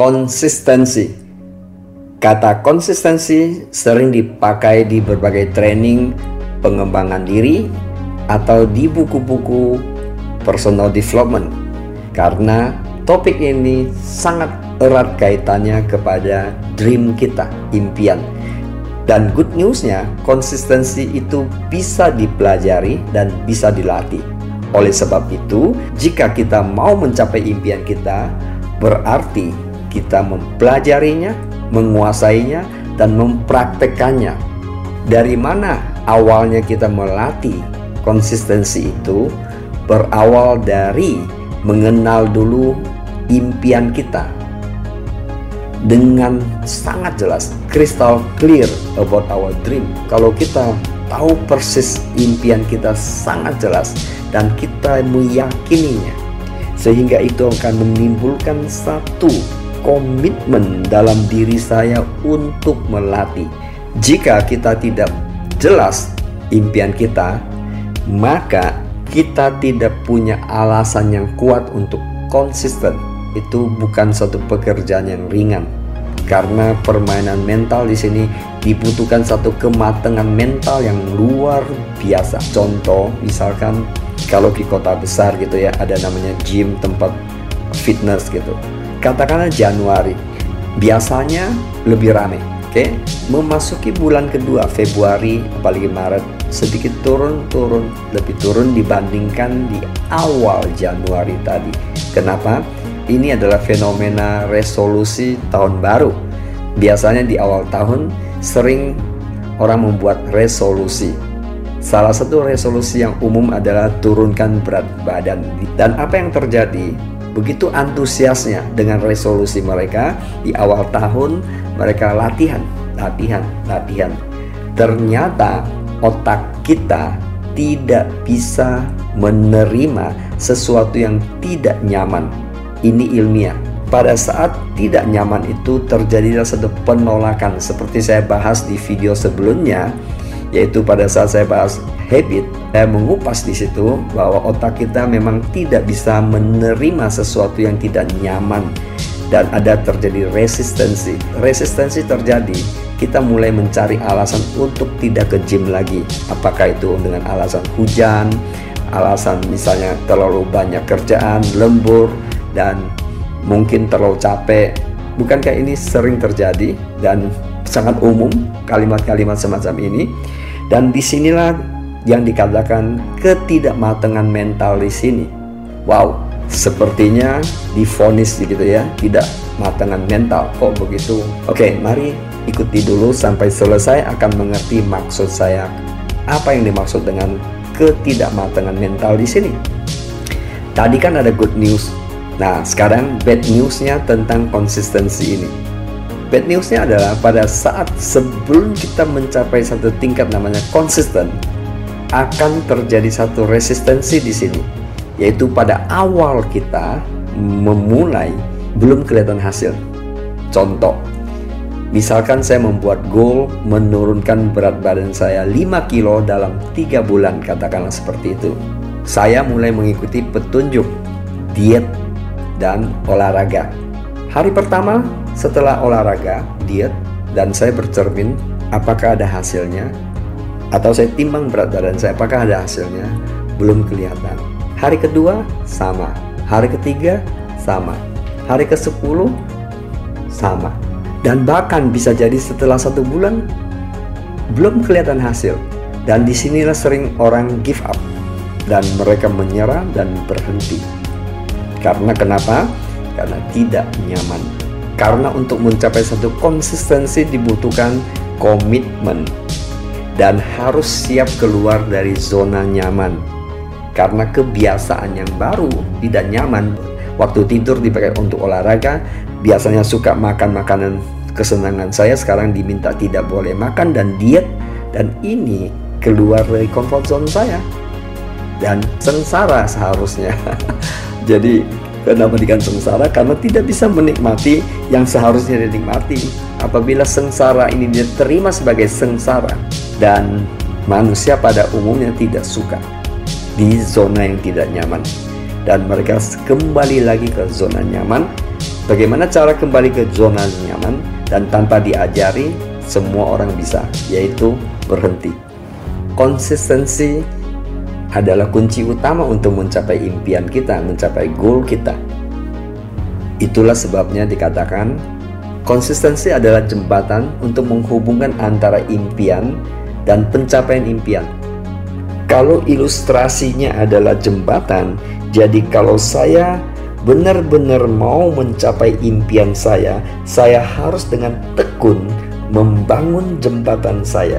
konsistensi. Kata konsistensi sering dipakai di berbagai training pengembangan diri atau di buku-buku personal development karena topik ini sangat erat kaitannya kepada dream kita, impian. Dan good newsnya, konsistensi itu bisa dipelajari dan bisa dilatih. Oleh sebab itu, jika kita mau mencapai impian kita, berarti kita mempelajarinya, menguasainya, dan mempraktekannya. Dari mana awalnya kita melatih konsistensi itu? Berawal dari mengenal dulu impian kita dengan sangat jelas, crystal clear about our dream. Kalau kita tahu persis impian kita sangat jelas dan kita meyakininya, sehingga itu akan menimbulkan satu komitmen dalam diri saya untuk melatih. Jika kita tidak jelas impian kita, maka kita tidak punya alasan yang kuat untuk konsisten. Itu bukan satu pekerjaan yang ringan. Karena permainan mental di sini dibutuhkan satu kematangan mental yang luar biasa. Contoh, misalkan kalau di kota besar gitu ya, ada namanya gym tempat fitness gitu katakanlah Januari biasanya lebih ramai oke okay? memasuki bulan kedua Februari apalagi Maret sedikit turun-turun lebih turun dibandingkan di awal Januari tadi kenapa ini adalah fenomena resolusi tahun baru biasanya di awal tahun sering orang membuat resolusi Salah satu resolusi yang umum adalah turunkan berat badan. Dan apa yang terjadi? Begitu antusiasnya dengan resolusi mereka di awal tahun mereka latihan latihan latihan. Ternyata otak kita tidak bisa menerima sesuatu yang tidak nyaman. Ini ilmiah. Pada saat tidak nyaman itu terjadilah satu penolakan. Seperti saya bahas di video sebelumnya yaitu pada saat saya bahas habit, saya mengupas di situ bahwa otak kita memang tidak bisa menerima sesuatu yang tidak nyaman dan ada terjadi resistensi. Resistensi terjadi, kita mulai mencari alasan untuk tidak ke gym lagi. Apakah itu dengan alasan hujan, alasan misalnya terlalu banyak kerjaan, lembur, dan mungkin terlalu capek. Bukankah ini sering terjadi dan sangat umum kalimat-kalimat semacam ini? Dan di sinilah yang dikatakan ketidakmatangan mental di sini. Wow, sepertinya difonis gitu ya, tidak matangan mental. Kok begitu? Oke, mari ikuti dulu sampai selesai akan mengerti maksud saya. Apa yang dimaksud dengan ketidakmatangan mental di sini? Tadi kan ada good news. Nah, sekarang bad newsnya tentang konsistensi ini. Bad newsnya adalah pada saat sebelum kita mencapai satu tingkat namanya konsisten, akan terjadi satu resistensi di sini, yaitu pada awal kita memulai belum kelihatan hasil. Contoh, misalkan saya membuat goal menurunkan berat badan saya 5 kilo dalam 3 bulan, katakanlah seperti itu. Saya mulai mengikuti petunjuk diet dan olahraga. Hari pertama setelah olahraga, diet, dan saya bercermin apakah ada hasilnya, atau saya timbang berat badan saya apakah ada hasilnya, belum kelihatan. Hari kedua sama, hari ketiga sama, hari ke sepuluh sama, dan bahkan bisa jadi setelah satu bulan belum kelihatan hasil. Dan di sinilah sering orang give up dan mereka menyerah dan berhenti. Karena kenapa? Karena tidak nyaman. Karena untuk mencapai satu konsistensi dibutuhkan komitmen dan harus siap keluar dari zona nyaman. Karena kebiasaan yang baru tidak nyaman. Waktu tidur dipakai untuk olahraga, biasanya suka makan makanan kesenangan saya sekarang diminta tidak boleh makan dan diet dan ini keluar dari comfort zone saya dan sengsara seharusnya. Jadi Dikatakan sengsara? Karena tidak bisa menikmati yang seharusnya dinikmati. Apabila sengsara ini diterima sebagai sengsara dan manusia pada umumnya tidak suka di zona yang tidak nyaman dan mereka kembali lagi ke zona nyaman Bagaimana cara kembali ke zona nyaman dan tanpa diajari semua orang bisa, yaitu berhenti. Konsistensi adalah kunci utama untuk mencapai impian kita, mencapai goal kita. Itulah sebabnya dikatakan konsistensi adalah jembatan untuk menghubungkan antara impian dan pencapaian impian. Kalau ilustrasinya adalah jembatan, jadi kalau saya benar-benar mau mencapai impian saya, saya harus dengan tekun membangun jembatan saya,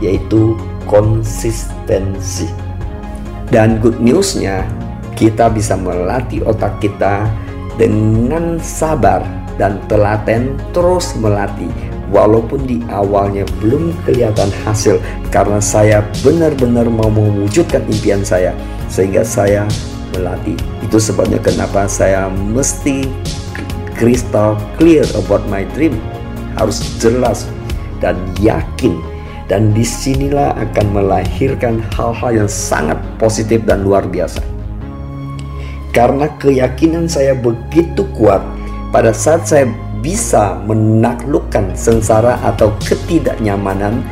yaitu konsistensi. Dan good newsnya, kita bisa melatih otak kita dengan sabar dan telaten terus melatih. Walaupun di awalnya belum kelihatan hasil karena saya benar-benar mau mewujudkan impian saya sehingga saya melatih. Itu sebabnya kenapa saya mesti crystal clear about my dream. Harus jelas dan yakin dan di sinilah akan melahirkan hal-hal yang sangat positif dan luar biasa. Karena keyakinan saya begitu kuat, pada saat saya bisa menaklukkan sengsara atau ketidaknyamanan,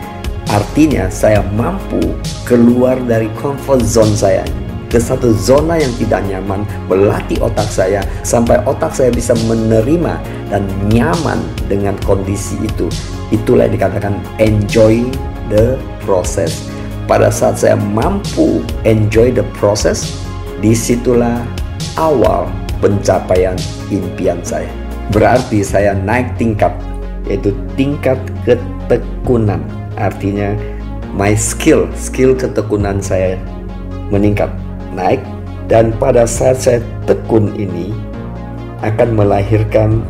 artinya saya mampu keluar dari comfort zone saya ke satu zona yang tidak nyaman, melatih otak saya sampai otak saya bisa menerima dan nyaman dengan kondisi itu. Itulah yang dikatakan enjoy the process. Pada saat saya mampu enjoy the process, di situlah awal pencapaian impian saya. Berarti saya naik tingkat, yaitu tingkat ketekunan. Artinya my skill, skill ketekunan saya meningkat naik dan pada saat saya tekun ini akan melahirkan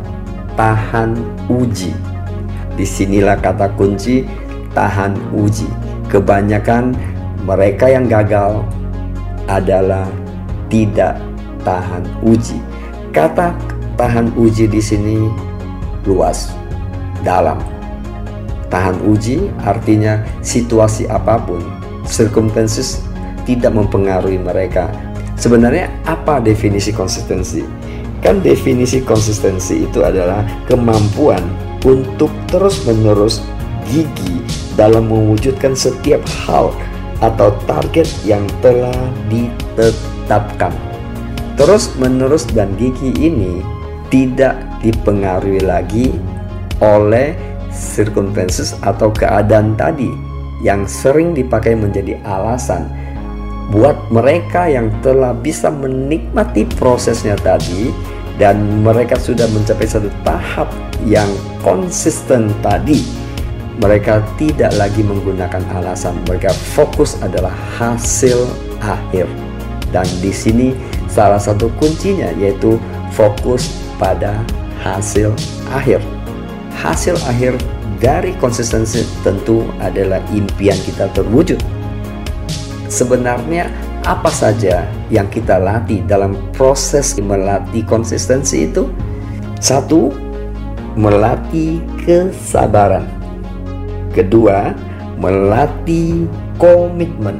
tahan uji. Di sinilah kata kunci tahan uji. Kebanyakan mereka yang gagal adalah tidak tahan uji. Kata tahan uji di sini luas, dalam. Tahan uji artinya situasi apa pun, circumstances tidak mempengaruhi mereka. Sebenarnya apa definisi konsistensi? Kan definisi konsistensi itu adalah kemampuan untuk terus-menerus gigi dalam mewujudkan setiap hal atau target yang telah ditetapkan. Terus-menerus dan gigi ini tidak dipengaruhi lagi oleh circumstances atau keadaan tadi yang sering dipakai menjadi alasan buat mereka yang telah bisa menikmati prosesnya tadi dan mereka sudah mencapai satu tahap yang konsisten tadi. Mereka tidak lagi menggunakan alasan. Mereka fokus adalah hasil akhir. Dan di sini salah satu kuncinya yaitu fokus pada hasil akhir. Hasil akhir dari konsistensi tentu adalah impian kita terwujud sebenarnya apa saja yang kita latih dalam proses melatih konsistensi itu? Satu, melatih kesabaran. Kedua, melatih komitmen.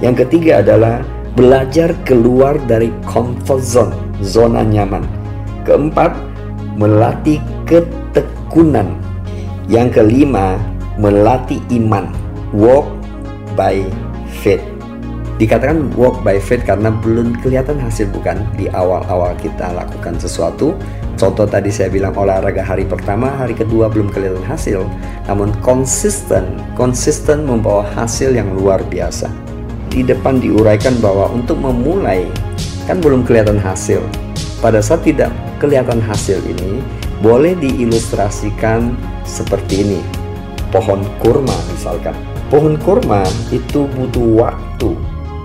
Yang ketiga adalah belajar keluar dari comfort zone, zona nyaman. Keempat, melatih ketekunan. Yang kelima, melatih iman, walk by faith. Dikatakan walk by faith karena belum kelihatan hasil bukan di awal-awal kita lakukan sesuatu. Contoh tadi saya bilang olahraga hari pertama, hari kedua belum kelihatan hasil, namun konsisten, konsisten membawa hasil yang luar biasa. Di depan diuraikan bahwa untuk memulai kan belum kelihatan hasil. Pada saat tidak kelihatan hasil ini, boleh diilustrasikan seperti ini. Pohon kurma misalkan Pohon kurma itu butuh waktu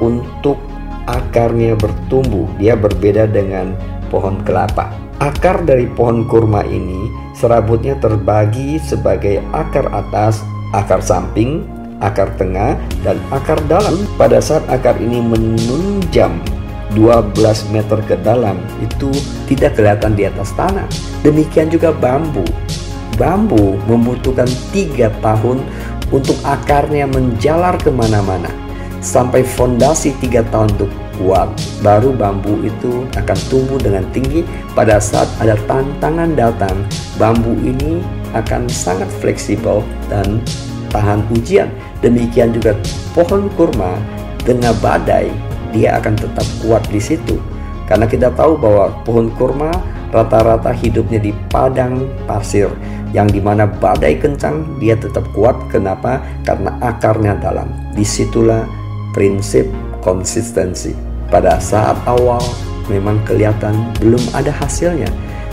untuk akarnya bertumbuh. Dia berbeda dengan pohon kelapa. Akar dari pohon kurma ini serabutnya terbagi sebagai akar atas, akar samping, akar tengah, dan akar dalam. Pada saat akar ini menunjam 12 meter ke dalam itu tidak kelihatan di atas tanah. Demikian juga bambu. Bambu membutuhkan tiga tahun untuk akarnya menjalar ke mana-mana. Sampai fondasi tiga tahun untuk kuat, baru bambu itu akan tumbuh dengan tinggi. Pada saat ada tantangan datang, bambu ini akan sangat fleksibel dan tahan ujian. Demikian juga pohon kurma dengan badai, dia akan tetap kuat di situ. Karena kita tahu bahwa pohon kurma rata-rata hidupnya di padang pasir yang di mana badai kencang dia tetap kuat kenapa karena akarnya dalam di situlah prinsip konsistensi pada saat awal memang kelihatan belum ada hasilnya,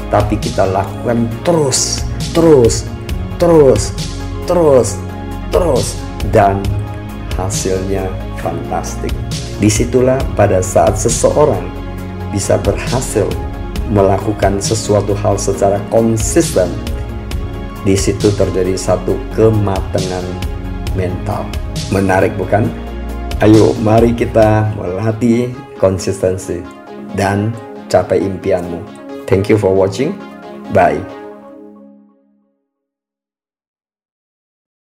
tapi kita lakukan terus, terus, terus, terus, terus, dan hasilnya fantastik. Di situlah pada saat seseorang bisa berhasil melakukan sesuatu hal secara konsisten, di situ terjadi satu kematangan mental. Menarik bukan? Ayo mari kita melatih konsistensi dan capai impianmu. Thank you for watching. Bye.